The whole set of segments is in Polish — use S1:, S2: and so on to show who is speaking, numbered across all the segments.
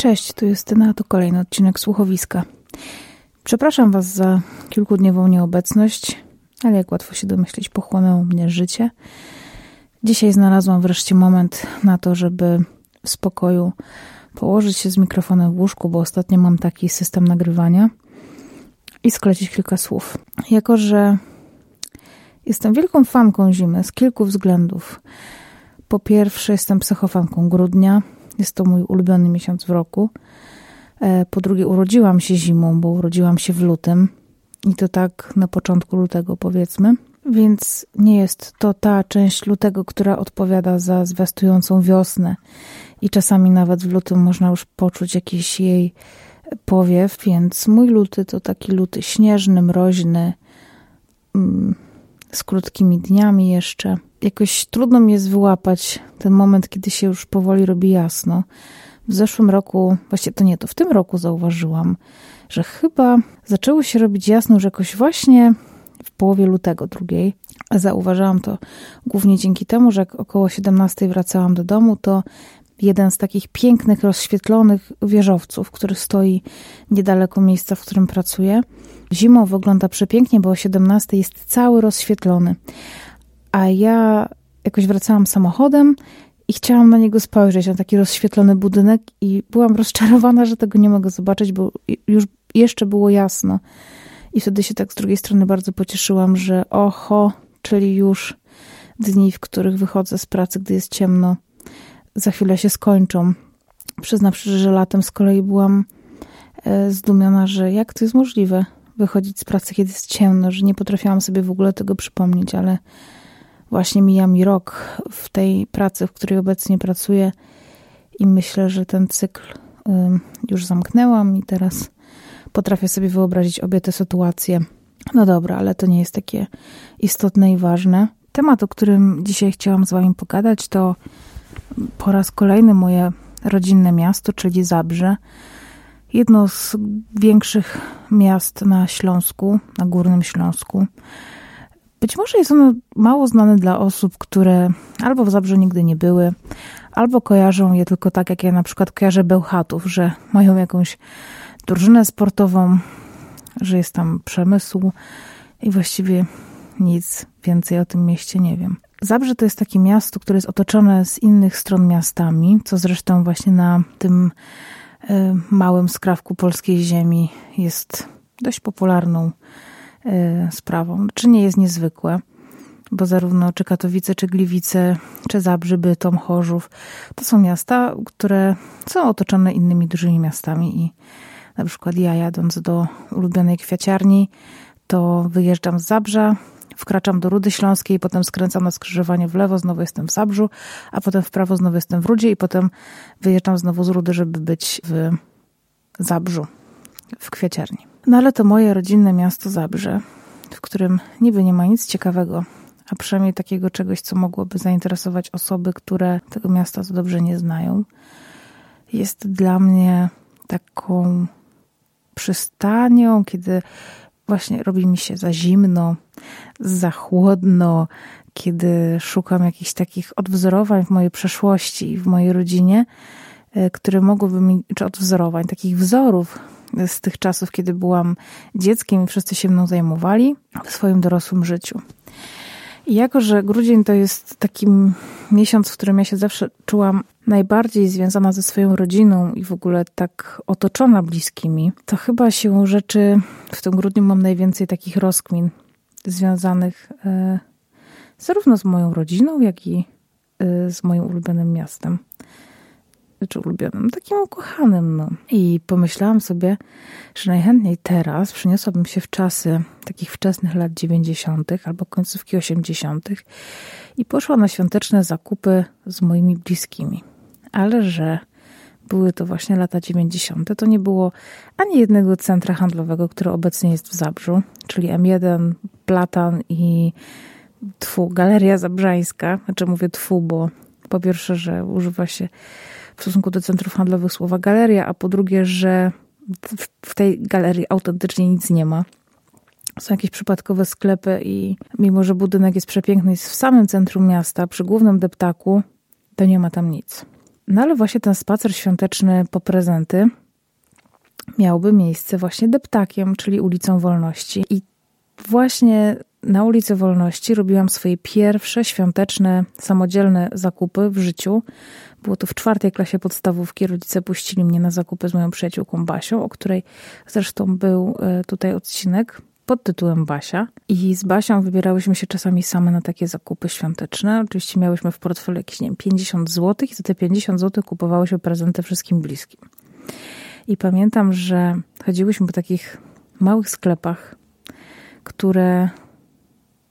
S1: Cześć, tu Justyna, to kolejny odcinek Słuchowiska. Przepraszam Was za kilkudniową nieobecność, ale jak łatwo się domyślić, pochłonęło mnie życie. Dzisiaj znalazłam wreszcie moment na to, żeby w spokoju położyć się z mikrofonem w łóżku, bo ostatnio mam taki system nagrywania i sklecić kilka słów. Jako, że jestem wielką fanką zimy z kilku względów. Po pierwsze, jestem psychofanką grudnia. Jest to mój ulubiony miesiąc w roku. E, po drugie, urodziłam się zimą, bo urodziłam się w lutym i to tak na początku lutego, powiedzmy. Więc nie jest to ta część lutego, która odpowiada za zwiastującą wiosnę. I czasami nawet w lutym można już poczuć jakiś jej powiew, więc mój luty to taki luty śnieżny, mroźny, mm, z krótkimi dniami jeszcze. Jakoś trudno mi jest wyłapać ten moment, kiedy się już powoli robi jasno. W zeszłym roku, właściwie to nie, to w tym roku zauważyłam, że chyba zaczęło się robić jasno już jakoś właśnie w połowie lutego drugiej. Zauważyłam to głównie dzięki temu, że jak około 17 wracałam do domu, to jeden z takich pięknych, rozświetlonych wieżowców, który stoi niedaleko miejsca, w którym pracuję. Zimą wygląda przepięknie, bo o 17 jest cały rozświetlony. A ja jakoś wracałam samochodem i chciałam na niego spojrzeć, na taki rozświetlony budynek i byłam rozczarowana, że tego nie mogę zobaczyć, bo już jeszcze było jasno. I wtedy się tak z drugiej strony bardzo pocieszyłam, że oho, czyli już dni, w których wychodzę z pracy, gdy jest ciemno, za chwilę się skończą. Przyznam szczerze, że latem z kolei byłam e, zdumiona, że jak to jest możliwe wychodzić z pracy, kiedy jest ciemno, że nie potrafiłam sobie w ogóle tego przypomnieć, ale właśnie mija mi rok w tej pracy, w której obecnie pracuję i myślę, że ten cykl już zamknęłam i teraz potrafię sobie wyobrazić obie te sytuacje. No dobra, ale to nie jest takie istotne i ważne. Temat, o którym dzisiaj chciałam z Wami pogadać, to po raz kolejny moje rodzinne miasto, czyli Zabrze. Jedno z większych miast na Śląsku, na Górnym Śląsku. Być może jest ono mało znane dla osób, które albo w Zabrze nigdy nie były, albo kojarzą je tylko tak, jak ja na przykład kojarzę Bełchatów, że mają jakąś drużynę sportową, że jest tam przemysł i właściwie nic więcej o tym mieście nie wiem. Zabrze to jest takie miasto, które jest otoczone z innych stron miastami, co zresztą właśnie na tym e, małym skrawku polskiej ziemi jest dość popularną e, sprawą. Czy nie jest niezwykłe, bo zarówno czy Katowice, czy Gliwice, czy Zabrze, Bytom, Chorzów to są miasta, które są otoczone innymi dużymi miastami i na przykład ja jadąc do ulubionej kwiaciarni, to wyjeżdżam z Zabrza, wkraczam do Rudy Śląskiej, potem skręcam na skrzyżowanie w lewo, znowu jestem w Zabrzu, a potem w prawo znowu jestem w Rudzie i potem wyjeżdżam znowu z Rudy, żeby być w Zabrzu, w kwieciarni. No ale to moje rodzinne miasto Zabrze, w którym niby nie ma nic ciekawego, a przynajmniej takiego czegoś, co mogłoby zainteresować osoby, które tego miasta za dobrze nie znają, jest dla mnie taką przystanią, kiedy właśnie robi mi się za zimno, za chłodno, kiedy szukam jakichś takich odwzorowań w mojej przeszłości i w mojej rodzinie, e, które mogłyby mi, czy odwzorowań, takich wzorów z tych czasów, kiedy byłam dzieckiem i wszyscy się mną zajmowali w swoim dorosłym życiu. Jako, że grudzień to jest taki miesiąc, w którym ja się zawsze czułam najbardziej związana ze swoją rodziną i w ogóle tak otoczona bliskimi, to chyba siłą rzeczy w tym grudniu mam najwięcej takich rozkmin związanych e, zarówno z moją rodziną, jak i e, z moim ulubionym miastem czy ulubionym, takim ukochanym. No. I pomyślałam sobie, że najchętniej teraz przeniosłabym się w czasy takich wczesnych lat 90. albo końcówki 80. i poszła na świąteczne zakupy z moimi bliskimi. Ale że były to właśnie lata 90., to nie było ani jednego centra handlowego, które obecnie jest w Zabrzu, czyli M1, Platan i tfu, Galeria Zabrzańska. Znaczy mówię tfu, bo po pierwsze, że używa się w stosunku do centrów handlowych słowa galeria, a po drugie, że w tej galerii autentycznie nic nie ma. Są jakieś przypadkowe sklepy i mimo, że budynek jest przepiękny, jest w samym centrum miasta, przy głównym deptaku, to nie ma tam nic. No ale właśnie ten spacer świąteczny po prezenty miałby miejsce właśnie deptakiem, czyli ulicą Wolności. I właśnie na ulicy Wolności robiłam swoje pierwsze świąteczne, samodzielne zakupy w życiu. Było to w czwartej klasie podstawówki. Rodzice puścili mnie na zakupy z moją przyjaciółką Basią, o której zresztą był e, tutaj odcinek pod tytułem Basia. I z Basią wybierałyśmy się czasami same na takie zakupy świąteczne. Oczywiście miałyśmy w portfelu jakieś, nie wiem, 50 zł i za te 50 zł kupowałyśmy prezenty wszystkim bliskim. I pamiętam, że chodziłyśmy po takich małych sklepach, które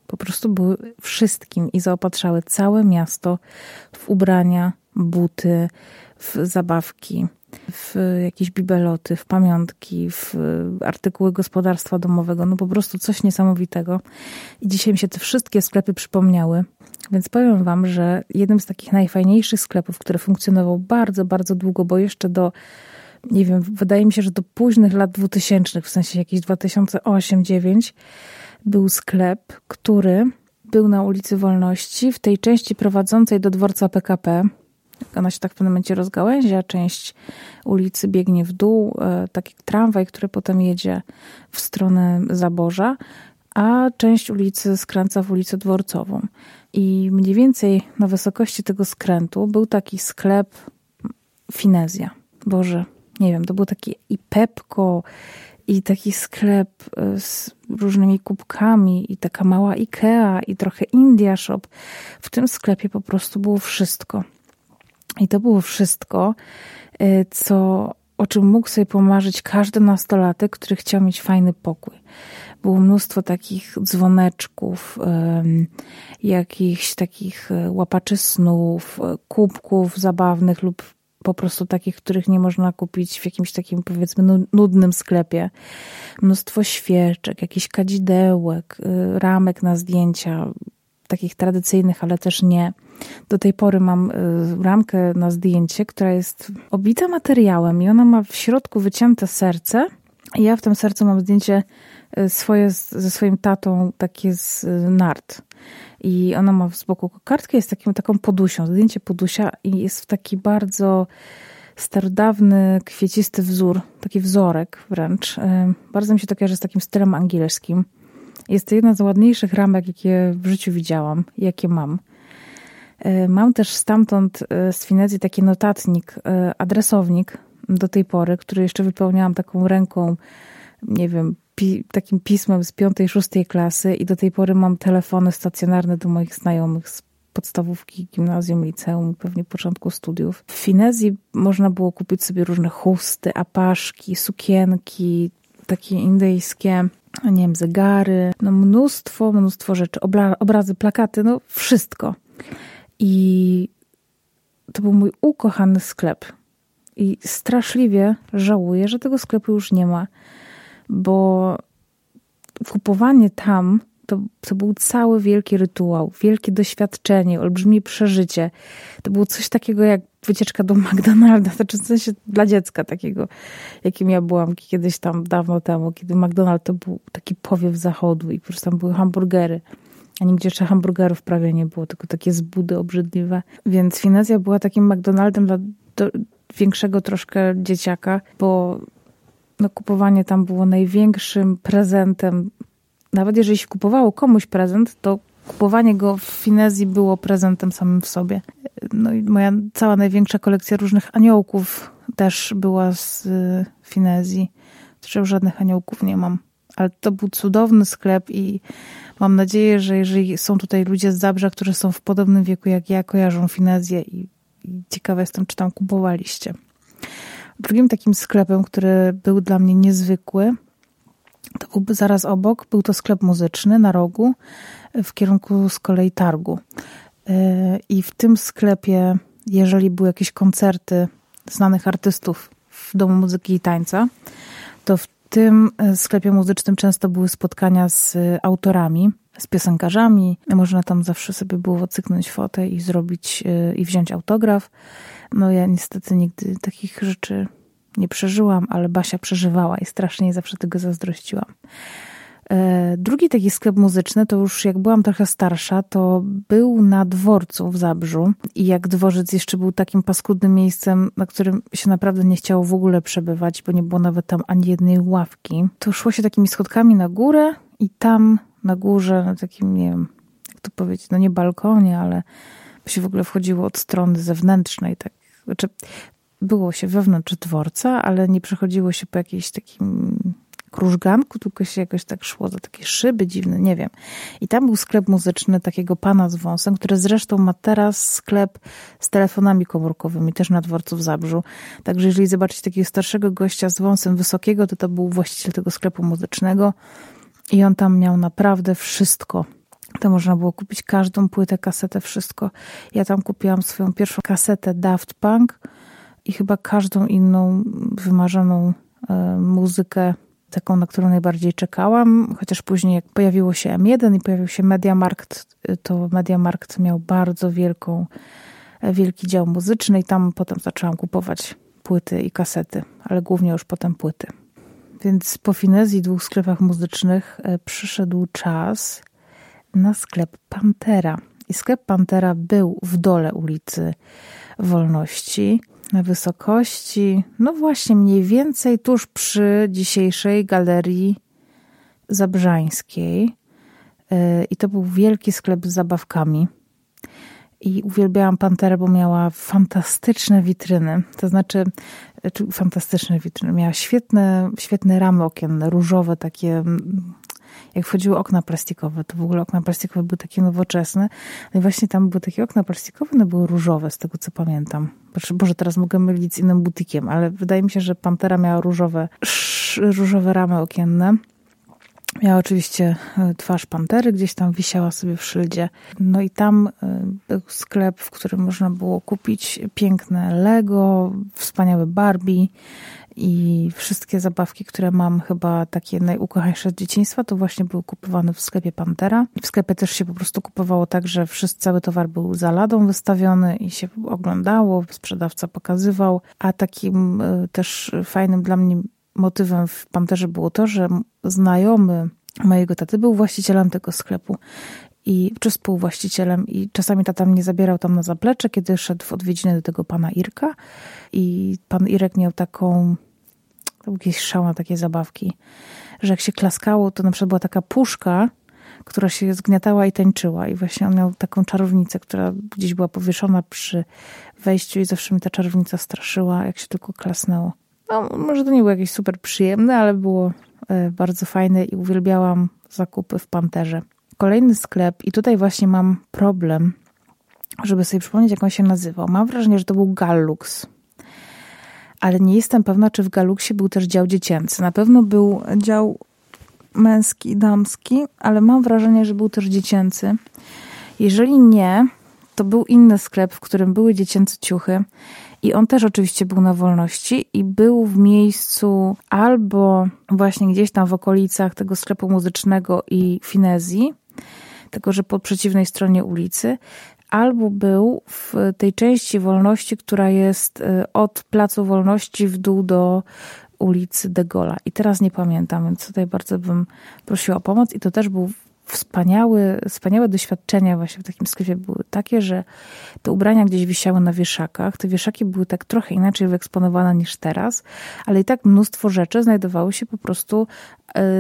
S1: po prostu były wszystkim i zaopatrzały całe miasto w ubrania, buty, w zabawki, w jakieś bibeloty, w pamiątki, w artykuły gospodarstwa domowego. No po prostu coś niesamowitego. I dzisiaj mi się te wszystkie sklepy przypomniały. Więc powiem Wam, że jednym z takich najfajniejszych sklepów, który funkcjonował bardzo, bardzo długo, bo jeszcze do, nie wiem, wydaje mi się, że do późnych lat 2000, w sensie jakieś 2008-2009, był sklep, który był na ulicy Wolności, w tej części prowadzącej do dworca PKP. Ona się tak w pewnym momencie rozgałęzia, część ulicy biegnie w dół, e, taki tramwaj, który potem jedzie w stronę Zaborza, a część ulicy skręca w ulicę Dworcową. I mniej więcej na wysokości tego skrętu był taki sklep Finezja. Boże, nie wiem, to był taki i Pepko, i taki sklep e, z różnymi kubkami, i taka mała Ikea, i trochę India Shop. W tym sklepie po prostu było wszystko. I to było wszystko, e, co, o czym mógł sobie pomarzyć każdy nastolatek, który chciał mieć fajny pokój. Było mnóstwo takich dzwoneczków, jakichś takich e, łapaczy snów, kubków zabawnych lub po prostu takich, których nie można kupić w jakimś takim powiedzmy nudnym sklepie. Mnóstwo świeczek, jakichś kadzidełek, y, ramek na zdjęcia, takich tradycyjnych, ale też nie. Do tej pory mam y, ramkę na zdjęcie, która jest obita materiałem i ona ma w środku wycięte serce. Ja w tym sercu mam zdjęcie y, swoje ze swoim tatą, takie z nart. I ona ma z boku kartkę, jest takim, taką podusią, zdjęcie podusia i jest w taki bardzo starodawny, kwiecisty wzór, taki wzorek wręcz. E, bardzo mi się to kojarzy z takim stylem angielskim. Jest to jedna z ładniejszych ramek, jakie w życiu widziałam, jakie mam. E, mam też stamtąd e, z Finezji taki notatnik, adresownik do tej pory, który jeszcze wypełniałam taką ręką, nie wiem, pi takim pismem z piątej, szóstej klasy i do tej pory mam telefony stacjonarne do moich znajomych z podstawówki, gimnazjum, liceum, pewnie początku studiów. W Finezji można było kupić sobie różne chusty, apaszki, sukienki, takie indyjskie, nie wiem, zegary, no mnóstwo, mnóstwo rzeczy, obrazy, plakaty, no wszystko. I to był mój ukochany sklep. I straszliwie żałuję, że tego sklepu już nie ma bo kupowanie tam to, to był cały wielki rytuał, wielkie doświadczenie, olbrzymie przeżycie. To było coś takiego jak wycieczka do McDonalda, znaczy w sensie dla dziecka takiego, jakim ja byłam kiedyś tam dawno temu, kiedy McDonald to był taki powiew zachodu i po prostu tam były hamburgery. A nigdzie jeszcze hamburgerów prawie nie było, tylko takie zbudy obrzydliwe. Więc Finezja była takim McDonaldem dla do, większego troszkę dzieciaka, bo no, kupowanie tam było największym prezentem. Nawet jeżeli się kupowało komuś prezent, to kupowanie go w Finezji było prezentem samym w sobie. No i moja cała największa kolekcja różnych aniołków też była z y, Finezji. Zresztą żadnych aniołków nie mam. Ale to był cudowny sklep i mam nadzieję, że jeżeli są tutaj ludzie z Zabrza, którzy są w podobnym wieku jak ja, kojarzą Finezję i, i ciekawa jestem, czy tam kupowaliście. Drugim takim sklepem, który był dla mnie niezwykły, to był zaraz obok, był to sklep muzyczny na rogu w kierunku z kolei targu. E, I w tym sklepie, jeżeli były jakieś koncerty znanych artystów w Domu Muzyki i Tańca, to w tym e, sklepie muzycznym często były spotkania z autorami, z piosenkarzami. Można tam zawsze sobie było cyknąć fotę i zrobić i wziąć autograf. No ja niestety nigdy takich rzeczy nie przeżyłam, ale Basia przeżywała i strasznie zawsze tego zazdrościłam. E, drugi taki sklep muzyczny, to już jak byłam trochę starsza, to był na dworcu w Zabrzu. I jak dworzec jeszcze był takim paskudnym miejscem, na którym się naprawdę nie chciało w ogóle przebywać, bo nie było nawet tam ani jednej ławki, to szło się takimi schodkami na górę i tam na górze, na takim, nie wiem, jak to powiedzieć, no nie balkonie, ale się w ogóle wchodziło od strony zewnętrznej, tak. Znaczy, było się wewnątrz dworca, ale nie przechodziło się po jakiejś takim krużganku, tylko się jakoś tak szło za takie szyby dziwne, nie wiem. I tam był sklep muzyczny takiego pana z wąsem, który zresztą ma teraz sklep z telefonami komórkowymi, też na dworcu w Zabrzu. Także jeżeli zobaczycie takiego starszego gościa z wąsem wysokiego, to to był właściciel tego sklepu muzycznego i on tam miał naprawdę wszystko. To można było kupić każdą płytę, kasetę, wszystko. Ja tam kupiłam swoją pierwszą kasetę Daft Punk i chyba każdą inną wymarzoną e, muzykę taką, na którą najbardziej czekałam, chociaż później jak pojawiło się M1 i pojawił się Mediamarkt, to Mediamarkt miał bardzo wielką, wielki dział muzyczny i tam potem zaczęłam kupować płyty i kasety, ale głównie już potem płyty. Więc po finezji dwóch sklepach muzycznych e, przyszedł czas na sklep Pantera. I sklep Pantera był w dole ulicy Wolności na wysokości, no właśnie mniej więcej tuż przy dzisiejszej galerii zabrzańskiej. Y, I to był wielki sklep z zabawkami. I uwielbiałam Panterę, bo miała fantastyczne witryny. To znaczy, czy fantastyczne witryny. Miała świetne, świetne ramy okienne, różowe, takie jak wchodziły okna plastikowe, to w ogóle okna plastikowe były takie nowoczesne. No i właśnie tam były takie okna plastikowe, one były różowe, z tego co pamiętam. Boże, teraz mogę mylić z innym butikiem, ale wydaje mi się, że Pantera miała różowe, różowe ramy okienne. Miała oczywiście e, twarz pantery, gdzieś tam wisiała sobie w szyldzie. No i tam e, był sklep, w którym można było kupić piękne Lego, wspaniałe Barbie, i wszystkie zabawki, które mam, chyba takie najukochańsze z dzieciństwa, to właśnie były kupowane w sklepie Pantera. W sklepie też się po prostu kupowało tak, że wszyscy, cały towar był za ladą wystawiony i się oglądało, sprzedawca pokazywał. A takim e, też fajnym dla mnie motywem w Panterze było to, że znajomy mojego taty był właścicielem tego sklepu i, czy współwłaścicielem i czasami tata mnie zabierał tam na zaplecze, kiedy szedł w odwiedziny do tego pana Irka i pan Irek miał taką to był jakiś szał na takie zabawki, że jak się klaskało, to na przykład była taka puszka, która się zgniatała i tańczyła. I właśnie on miał taką czarownicę, która gdzieś była powieszona przy wejściu i zawsze mi ta czarownica straszyła, jak się tylko klasnęło. No, może to nie było jakieś super przyjemne, ale było e, bardzo fajne i uwielbiałam zakupy w Panterze. Kolejny sklep i tutaj właśnie mam problem, żeby sobie przypomnieć, jak on się nazywał. Mam wrażenie, że to był Gallux ale nie jestem pewna, czy w Galuksie był też dział dziecięcy. Na pewno był dział męski i damski, ale mam wrażenie, że był też dziecięcy. Jeżeli nie, to był inny sklep, w którym były dziecięce ciuchy. I on też oczywiście był na wolności i był w miejscu albo właśnie gdzieś tam w okolicach tego sklepu muzycznego i finezji, tylko że po przeciwnej stronie ulicy, albo był w tej części wolności, która jest y, od Placu Wolności w dół do ulicy De Gaulle'a. I teraz nie pamiętam, więc tutaj bardzo bym prosiła o pomoc. I to też był wspaniały, wspaniałe doświadczenia właśnie w takim sklepie były takie, że te ubrania gdzieś wisiały na wieszakach. Te wieszaki były tak trochę inaczej wyeksponowane niż teraz, ale i tak mnóstwo rzeczy znajdowało się po prostu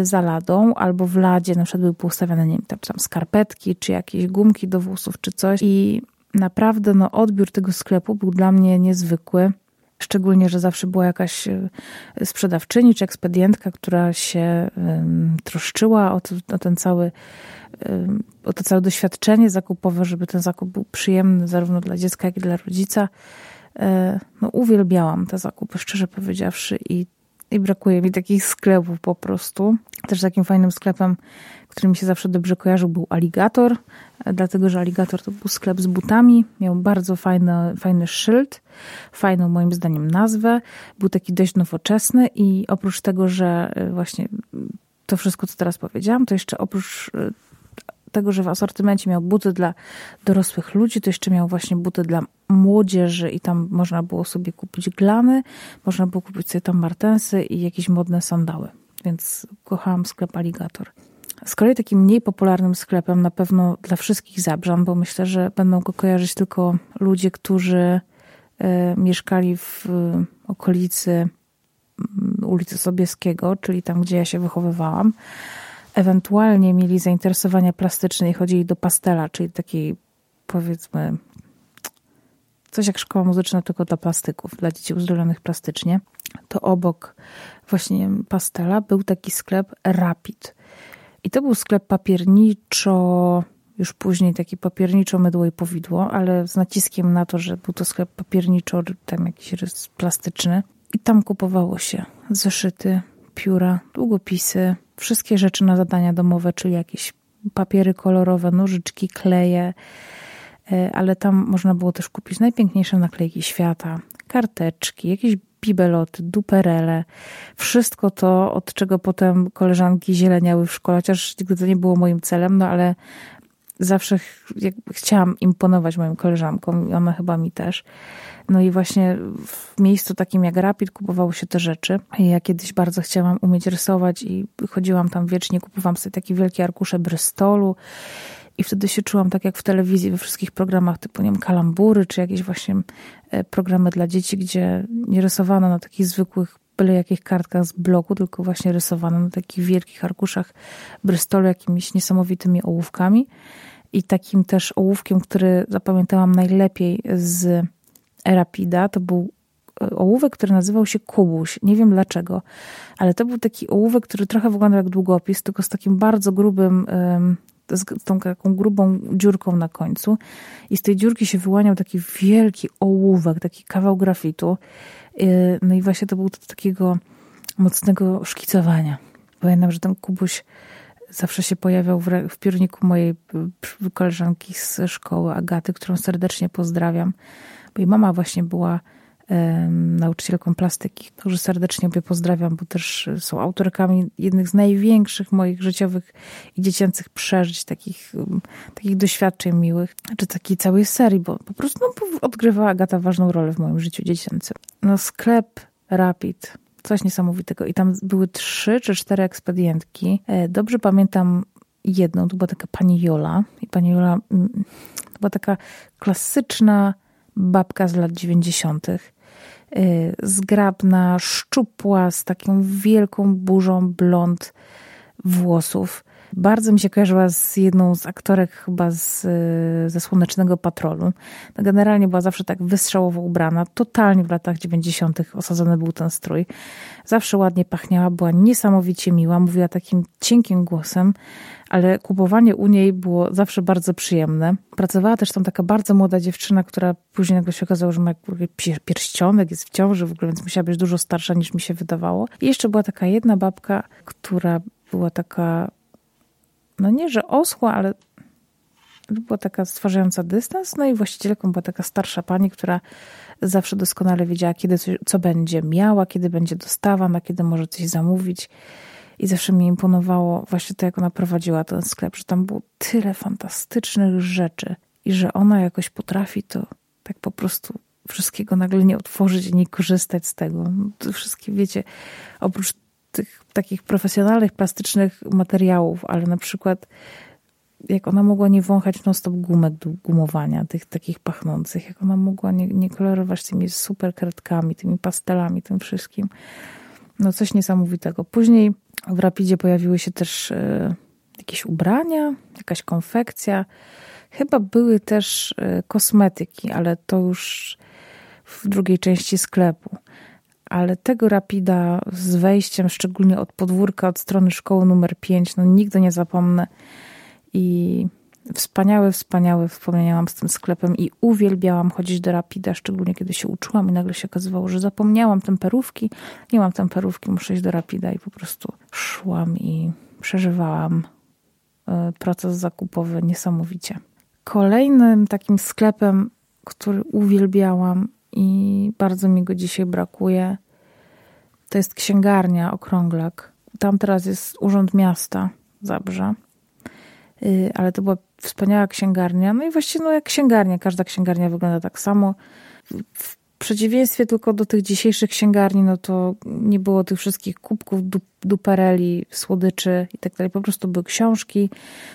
S1: za ladą albo w ladzie. Na przykład były poustawiane, nie wiem, tam, tam skarpetki, czy jakieś gumki do włosów, czy coś. I naprawdę no, odbiór tego sklepu był dla mnie niezwykły. Szczególnie, że zawsze była jakaś e, sprzedawczyni czy ekspedientka, która się troszczyła o, to, o ten cały o to całe doświadczenie zakupowe, żeby ten zakup był przyjemny zarówno dla dziecka, jak i dla rodzica. E, no, uwielbiałam te zakupy, szczerze powiedziawszy, i, i brakuje mi takich sklepów po prostu. Też takim fajnym sklepem, który mi się zawsze dobrze kojarzył, był Alligator, e, dlatego że Alligator to był sklep z butami, miał bardzo fajny, fajny szyld, fajną moim zdaniem nazwę, był taki dość nowoczesny i oprócz tego, że e, właśnie to wszystko, co teraz powiedziałam, to jeszcze oprócz e, tego, że w asortymencie miał buty dla dorosłych ludzi, to jeszcze miał właśnie buty dla młodzieży i tam można było sobie kupić glany, można było kupić sobie tam martensy i jakieś modne sandały. Więc kochałam sklep Alligator. Z kolei takim mniej popularnym sklepem na pewno dla wszystkich Zabrzan, bo myślę, że będą go kojarzyć tylko ludzie, którzy e, mieszkali w okolicy mm, ulicy Sobieskiego, czyli tam, gdzie ja się wychowywałam. Ewentualnie mieli zainteresowania plastyczne i chodzili do pastela, czyli takiej powiedzmy coś jak szkoła muzyczna, tylko dla plastyków, dla dzieci uzdrowionych plastycznie. To obok właśnie pastela był taki sklep Rapid. I to był sklep papierniczo, już później taki papierniczo mydło i powidło, ale z naciskiem na to, że był to sklep papierniczo, tam jakiś rys plastyczny. I tam kupowało się zeszyty, pióra, długopisy, wszystkie rzeczy na zadania domowe, czyli jakieś papiery kolorowe, nożyczki, kleje, e, ale tam można było też kupić najpiękniejsze naklejki świata, karteczki, jakieś bibeloty, duperele, wszystko to, od czego potem koleżanki zieleniały w szkole, chociaż nigdy to nie było moim celem, no ale zawsze chciałam imponować moim koleżankom i ona chyba mi też. No i właśnie w miejscu takim jak Rapid kupowało się te rzeczy. Ja kiedyś bardzo chciałam umieć rysować i chodziłam tam wiecznie, kupowałam sobie takie wielkie arkusze Bristolu i wtedy się czułam tak jak w telewizji, we wszystkich programach typu, nie wiem, kalambury, czy jakieś właśnie e, programy dla dzieci, gdzie nie rysowano na takich zwykłych byle jakich kartkach z bloku, tylko właśnie rysowano na takich wielkich arkuszach Bristolu jakimiś niesamowitymi ołówkami. I takim też ołówkiem, który zapamiętałam najlepiej z Rapida, to był e, ołówek, który nazywał się Kubuś. Nie wiem dlaczego, ale to był taki ołówek, który trochę wyglądał jak długopis, tylko z takim bardzo grubym z tą taką grubą dziurką na końcu i z tej dziurki się wyłaniał taki wielki ołówek, taki kawał grafitu. Y, no i właśnie to był do takiego mocnego szkicowania. Pamiętam, że ten kubuś zawsze się pojawiał w, w piórniku mojej koleżanki z szkoły, Agaty, którą serdecznie pozdrawiam, bo jej mama właśnie była nauczycielką plastyki, którzy serdecznie obie pozdrawiam, bo też są autorkami jednych z największych moich życiowych i dziecięcych przeżyć, takich, takich doświadczeń miłych, czy takiej całej serii, bo po prostu no, odgrywała Agata ważną rolę w moim życiu dziecięcym. No sklep Rapid, coś niesamowitego i tam były trzy czy cztery ekspedientki. E, dobrze pamiętam jedną, to była taka pani Jola i pani Jola mm, to była taka klasyczna babka z lat dziewięćdziesiątych Y, zgrabna, szczupła, z taką wielką burzą blond włosów. Bardzo mi się kojarzyła z jedną z aktorek chyba z, y, ze Słonecznego Patrolu. No generalnie była zawsze tak wystrzałowo ubrana. Totalnie w latach 90. osadzony był ten strój. Zawsze ładnie pachniała, była niesamowicie miła. Mówiła takim cienkim głosem ale kupowanie u niej było zawsze bardzo przyjemne. Pracowała też tam taka bardzo młoda dziewczyna, która później nagle się okazało, że ma pierścionek, jest w ciąży w ogóle, więc musiała być dużo starsza niż mi się wydawało. I jeszcze była taka jedna babka, która była taka, no nie, że osła, ale była taka stwarzająca dystans, no i właścicielką była taka starsza pani, która zawsze doskonale wiedziała, kiedy coś, co będzie miała, kiedy będzie dostawa, na kiedy może coś zamówić. I zawsze mi imponowało właśnie to, jak ona prowadziła ten sklep, że tam było tyle fantastycznych rzeczy i że ona jakoś potrafi to tak po prostu wszystkiego nagle nie otworzyć i nie korzystać z tego. To wszystkie, wiecie, oprócz tych takich profesjonalnych, plastycznych materiałów, ale na przykład jak ona mogła nie wąchać non-stop gumek do gumowania, tych takich pachnących, jak ona mogła nie, nie kolorować tymi super kredkami, tymi pastelami, tym wszystkim. No coś niesamowitego. Później w Rapidzie pojawiły się też e, jakieś ubrania, jakaś konfekcja. Chyba były też e, kosmetyki, ale to już w drugiej części sklepu. Ale tego Rapida z wejściem, szczególnie od podwórka, od strony szkoły numer 5, no nigdy nie zapomnę. I wspaniałe, wspaniałe wspomnienia mam z tym sklepem i uwielbiałam chodzić do Rapida, szczególnie kiedy się uczyłam i nagle się okazywało, że zapomniałam temperówki, nie mam temperówki, muszę iść do Rapida i po prostu szłam i przeżywałam e, proces zakupowy niesamowicie. Kolejnym takim sklepem, który uwielbiałam i bardzo mi go dzisiaj brakuje, to jest księgarnia Okrąglak. Tam teraz jest Urząd Miasta Zabrze. Y, ale to była wspaniała księgarnia. No i właściwie no jak księgarnia, każda księgarnia wygląda tak samo. W przeciwieństwie tylko do tych dzisiejszych księgarni, no to nie było tych wszystkich kubków, dupereli, słodyczy i tak dalej. Po prostu były książki,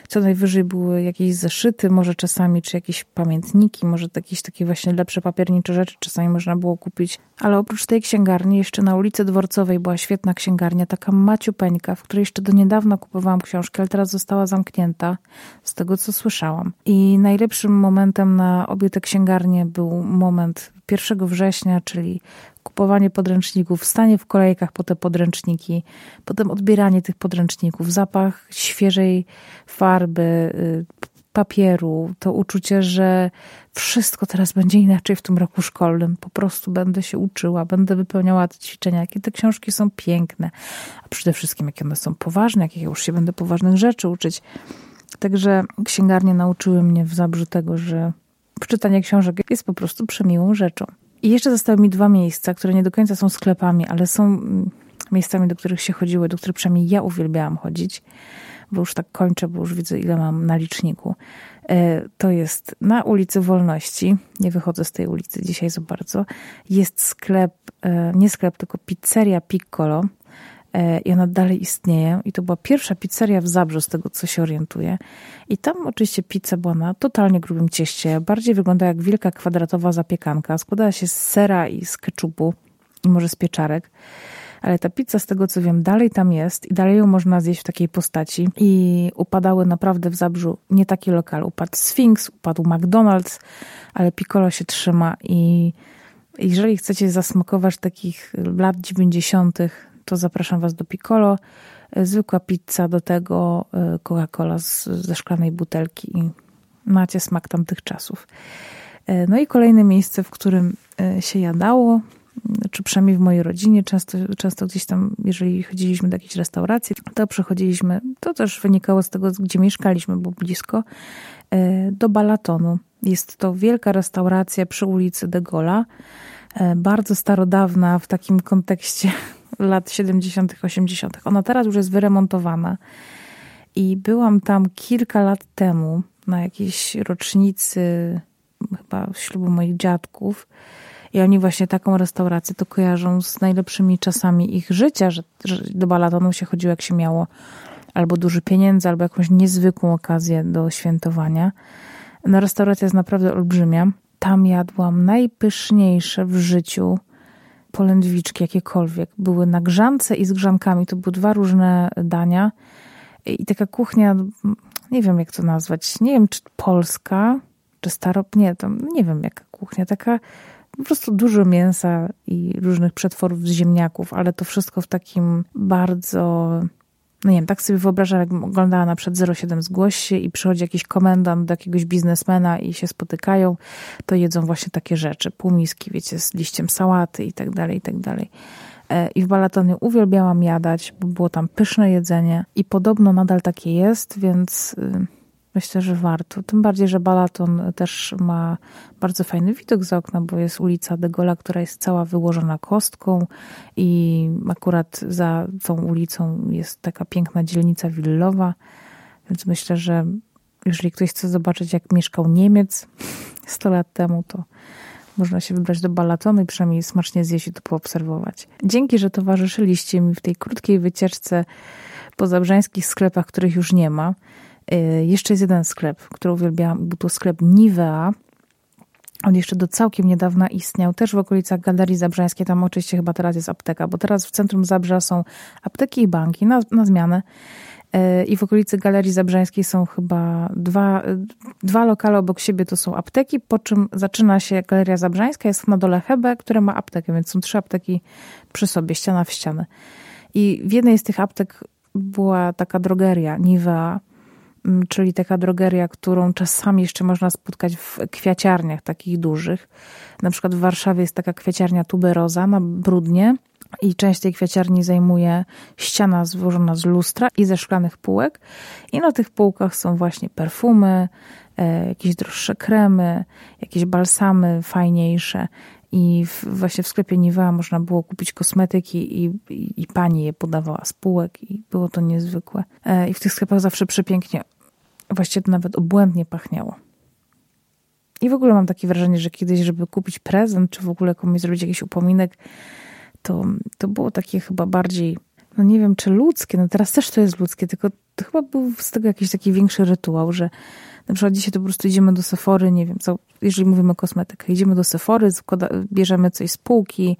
S1: co najwyżej były jakieś zeszyty, może czasami, czy jakieś pamiętniki, może jakieś takie właśnie lepsze papiernicze rzeczy czasami można było kupić. Ale oprócz tej księgarni, jeszcze na ulicy Dworcowej była świetna księgarnia, taka maciupeńka, w której jeszcze do niedawna kupowałam książki, ale teraz została zamknięta, z tego co słyszałam. I najlepszym momentem na obie te księgarnie był moment 1 września, czyli kupowanie podręczników, stanie w kolejkach po te podręczniki, potem odbieranie tych podręczników, zapach świeżej farby, y, papieru, to uczucie, że wszystko teraz będzie inaczej w tym roku szkolnym. Po prostu będę się uczyła, będę wypełniała te ćwiczenia, jakie te książki są piękne, a przede wszystkim jakie one są poważne, jakie ja już się będę poważnych rzeczy uczyć. Także księgarnie nauczyły mnie w Zabrzu tego, że czytanie książek jest po prostu przemiłą rzeczą. I jeszcze zostały mi dwa miejsca, które nie do końca są sklepami, ale są mm, miejscami, do których się chodziło, do których przynajmniej ja uwielbiałam chodzić, bo już tak kończę, bo już widzę, ile mam na liczniku. E, to jest na ulicy Wolności. Nie wychodzę z tej ulicy dzisiaj za bardzo. Jest sklep, e, nie sklep, tylko pizzeria Piccolo. E, i ona dalej istnieje. I to była pierwsza pizzeria w Zabrzu, z tego co się orientuję. I tam oczywiście pizza była na totalnie grubym cieście. Bardziej wygląda jak wielka kwadratowa zapiekanka. Składała się z sera i z keczupu i może z pieczarek. Ale ta pizza, z tego co wiem, dalej tam jest i dalej ją można zjeść w takiej postaci. I upadały naprawdę w Zabrzu nie taki lokal. Upadł Sphinx, upadł McDonald's, ale Piccolo się trzyma i jeżeli chcecie zasmakować takich lat 90., to zapraszam Was do Piccolo. Zwykła pizza, do tego e, Coca-Cola ze szklanej butelki i macie smak tamtych czasów. E, no i kolejne miejsce, w którym e, się jadało, czy przynajmniej w mojej rodzinie, często, często gdzieś tam, jeżeli chodziliśmy do jakiejś restauracji, to przechodziliśmy, to też wynikało z tego, gdzie mieszkaliśmy, bo blisko, do Balatonu. Jest to wielka restauracja przy ulicy De Gola, bardzo starodawna w takim kontekście lat 70., 80. Ona teraz już jest wyremontowana. I byłam tam kilka lat temu na jakiejś rocznicy chyba ślubu moich dziadków. I oni właśnie taką restaurację to kojarzą z najlepszymi czasami ich życia, że, że do balatonu się chodziło jak się miało albo duży pieniędzy, albo jakąś niezwykłą okazję do świętowania. No restauracja jest naprawdę olbrzymia. Tam jadłam najpyszniejsze w życiu polędwiczki jakiekolwiek. Były na grzance i z grzankami. To były dwa różne dania. I taka kuchnia, nie wiem jak to nazwać, nie wiem czy polska, czy starop, nie, to nie wiem jaka kuchnia, taka po prostu dużo mięsa i różnych przetworów z ziemniaków, ale to wszystko w takim bardzo no nie wiem, tak sobie wyobrażam, jak oglądała na przykład 07 Zgłoś się i przychodzi jakiś komendant do jakiegoś biznesmena i się spotykają, to jedzą właśnie takie rzeczy. Półmiski, wiecie, z liściem sałaty i tak dalej, i tak dalej. E, I w Balatonie uwielbiałam jadać, bo było tam pyszne jedzenie i podobno nadal takie jest, więc y, Myślę, że warto. Tym bardziej, że Balaton też ma bardzo fajny widok z okna, bo jest ulica De Gola, która jest cała wyłożona kostką i akurat za tą ulicą jest taka piękna dzielnica willowa. Więc myślę, że jeżeli ktoś chce zobaczyć, jak mieszkał Niemiec 100 lat temu, to można się wybrać do Balatonu i przynajmniej smacznie zjeść i to poobserwować. Dzięki, że towarzyszyliście mi w tej krótkiej wycieczce po zabrzańskich sklepach, których już nie ma. Y, jeszcze jest jeden sklep, który uwielbiałam, był to sklep Nivea. On jeszcze do całkiem niedawna istniał, też w okolicach Galerii Zabrzańskiej. Tam oczywiście chyba teraz jest apteka, bo teraz w centrum Zabrza są apteki i banki na, na zmianę. Y, I w okolicy Galerii Zabrzańskiej są chyba dwa, dwa lokale obok siebie, to są apteki, po czym zaczyna się Galeria Zabrzańska, jest na dole Hebe, które ma aptekę, więc są trzy apteki przy sobie, ściana w ścianę. I w jednej z tych aptek była taka drogeria, Nivea, czyli taka drogeria, którą czasami jeszcze można spotkać w kwiaciarniach takich dużych. Na przykład w Warszawie jest taka kwiaciarnia Tuberoza na Brudnie i część tej kwiaciarni zajmuje ściana złożona z lustra i ze szklanych półek i na tych półkach są właśnie perfumy, e, jakieś droższe kremy, jakieś balsamy fajniejsze i w, właśnie w sklepie Nivea można było kupić kosmetyki i, i, i, pani je podawała z półek i było to niezwykłe. E, I w tych sklepach zawsze przepięknie właściwie to nawet obłędnie pachniało. I w ogóle mam takie wrażenie, że kiedyś, żeby kupić prezent, czy w ogóle komuś zrobić jakiś upominek, to, to było takie chyba bardziej no nie wiem, czy ludzkie, no teraz też to jest ludzkie, tylko to chyba był z tego jakiś taki większy rytuał, że na przykład dzisiaj to po prostu idziemy do Sephory, nie wiem, co, jeżeli mówimy kosmetykę, idziemy do Sephory, bierzemy coś z półki,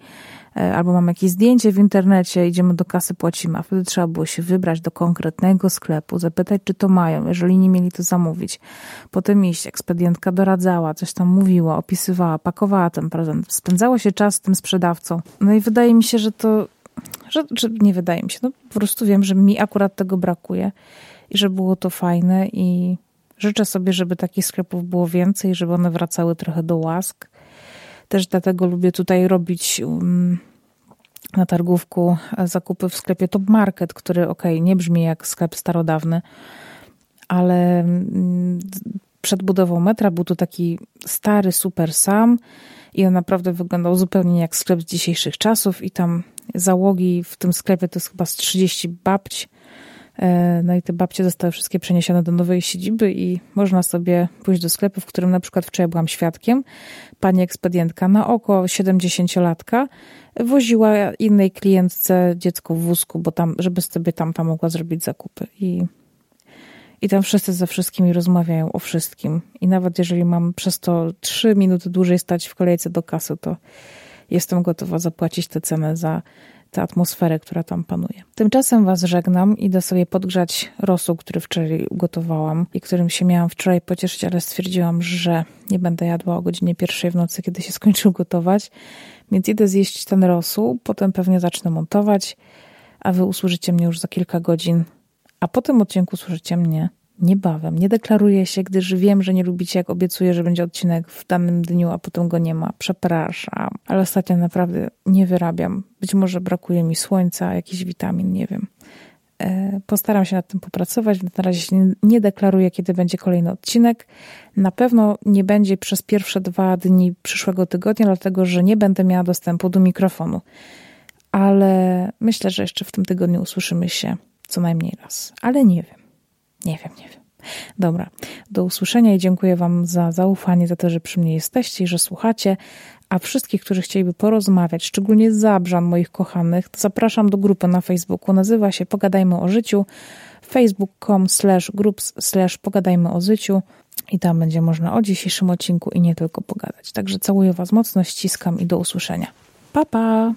S1: e, albo mamy jakieś zdjęcie w internecie, idziemy do kasy, płacimy, a wtedy trzeba było się wybrać do konkretnego sklepu, zapytać, czy to mają, jeżeli nie mieli, to zamówić. Potem iść, ekspedientka doradzała, coś tam mówiła, opisywała, pakowała ten prezent, spędzało się czas z tym sprzedawcą. No i wydaje mi się, że to, że, że nie wydaje mi się, no po prostu wiem, że mi akurat tego brakuje i że było to fajne i Życzę sobie, żeby takich sklepów było więcej, żeby one wracały trochę do łask. Też dlatego lubię tutaj robić um, na targówku zakupy w sklepie Top Market, który ok, nie brzmi jak sklep starodawny, ale mm, przed budową metra był to taki stary super sam i on naprawdę wyglądał zupełnie jak sklep z dzisiejszych czasów i tam załogi w tym sklepie to jest chyba z 30 babć E, no i te babcie zostały wszystkie przeniesione do nowej siedziby i można sobie pójść do sklepu, w którym na przykład wczoraj byłam świadkiem. Pani ekspedientka na oko 70-latka woziła innej klientce dziecko w wózku, bo tam, żeby sobie tam, tam mogła zrobić zakupy. I, I tam wszyscy ze wszystkimi rozmawiają o wszystkim. I nawet jeżeli mam przez to trzy minuty dłużej stać w kolejce do kasy, to jestem gotowa zapłacić tę cenę za tę atmosferę, która tam panuje. Tymczasem Was żegnam, idę sobie podgrzać rosół, który wczoraj ugotowałam i którym się miałam wczoraj pocieszyć, ale stwierdziłam, że nie będę jadła o godzinie pierwszej w nocy, kiedy się skończył gotować, więc idę zjeść ten rosół, potem pewnie zacznę montować, a Wy usłyszycie mnie już za kilka godzin, a po tym odcinku usłyszycie mnie niebawem. Nie deklaruję się, gdyż wiem, że nie lubicie, jak obiecuję, że będzie odcinek w danym dniu, a potem go nie ma. Przepraszam, ale ostatnio naprawdę nie wyrabiam. Być może brakuje mi słońca, jakichś witamin, nie wiem. E, postaram się nad tym popracować. Na razie się nie deklaruję, kiedy będzie kolejny odcinek. Na pewno nie będzie przez pierwsze dwa dni przyszłego tygodnia, dlatego że nie będę miała dostępu do mikrofonu. Ale myślę, że jeszcze w tym tygodniu usłyszymy się co najmniej raz. Ale nie wiem. Nie wiem, nie wiem. Dobra, do usłyszenia i dziękuję Wam za zaufanie, za to, że przy mnie jesteście i że słuchacie. A wszystkich, którzy chcieliby porozmawiać, szczególnie zabrzan moich kochanych, zapraszam do grupy na Facebooku. Nazywa się Pogadajmy o życiu. facebook.com slash groups slash pogadajmy o życiu i tam będzie można o dzisiejszym odcinku i nie tylko pogadać. Także całuję Was mocno, ściskam i do usłyszenia. Pa, pa!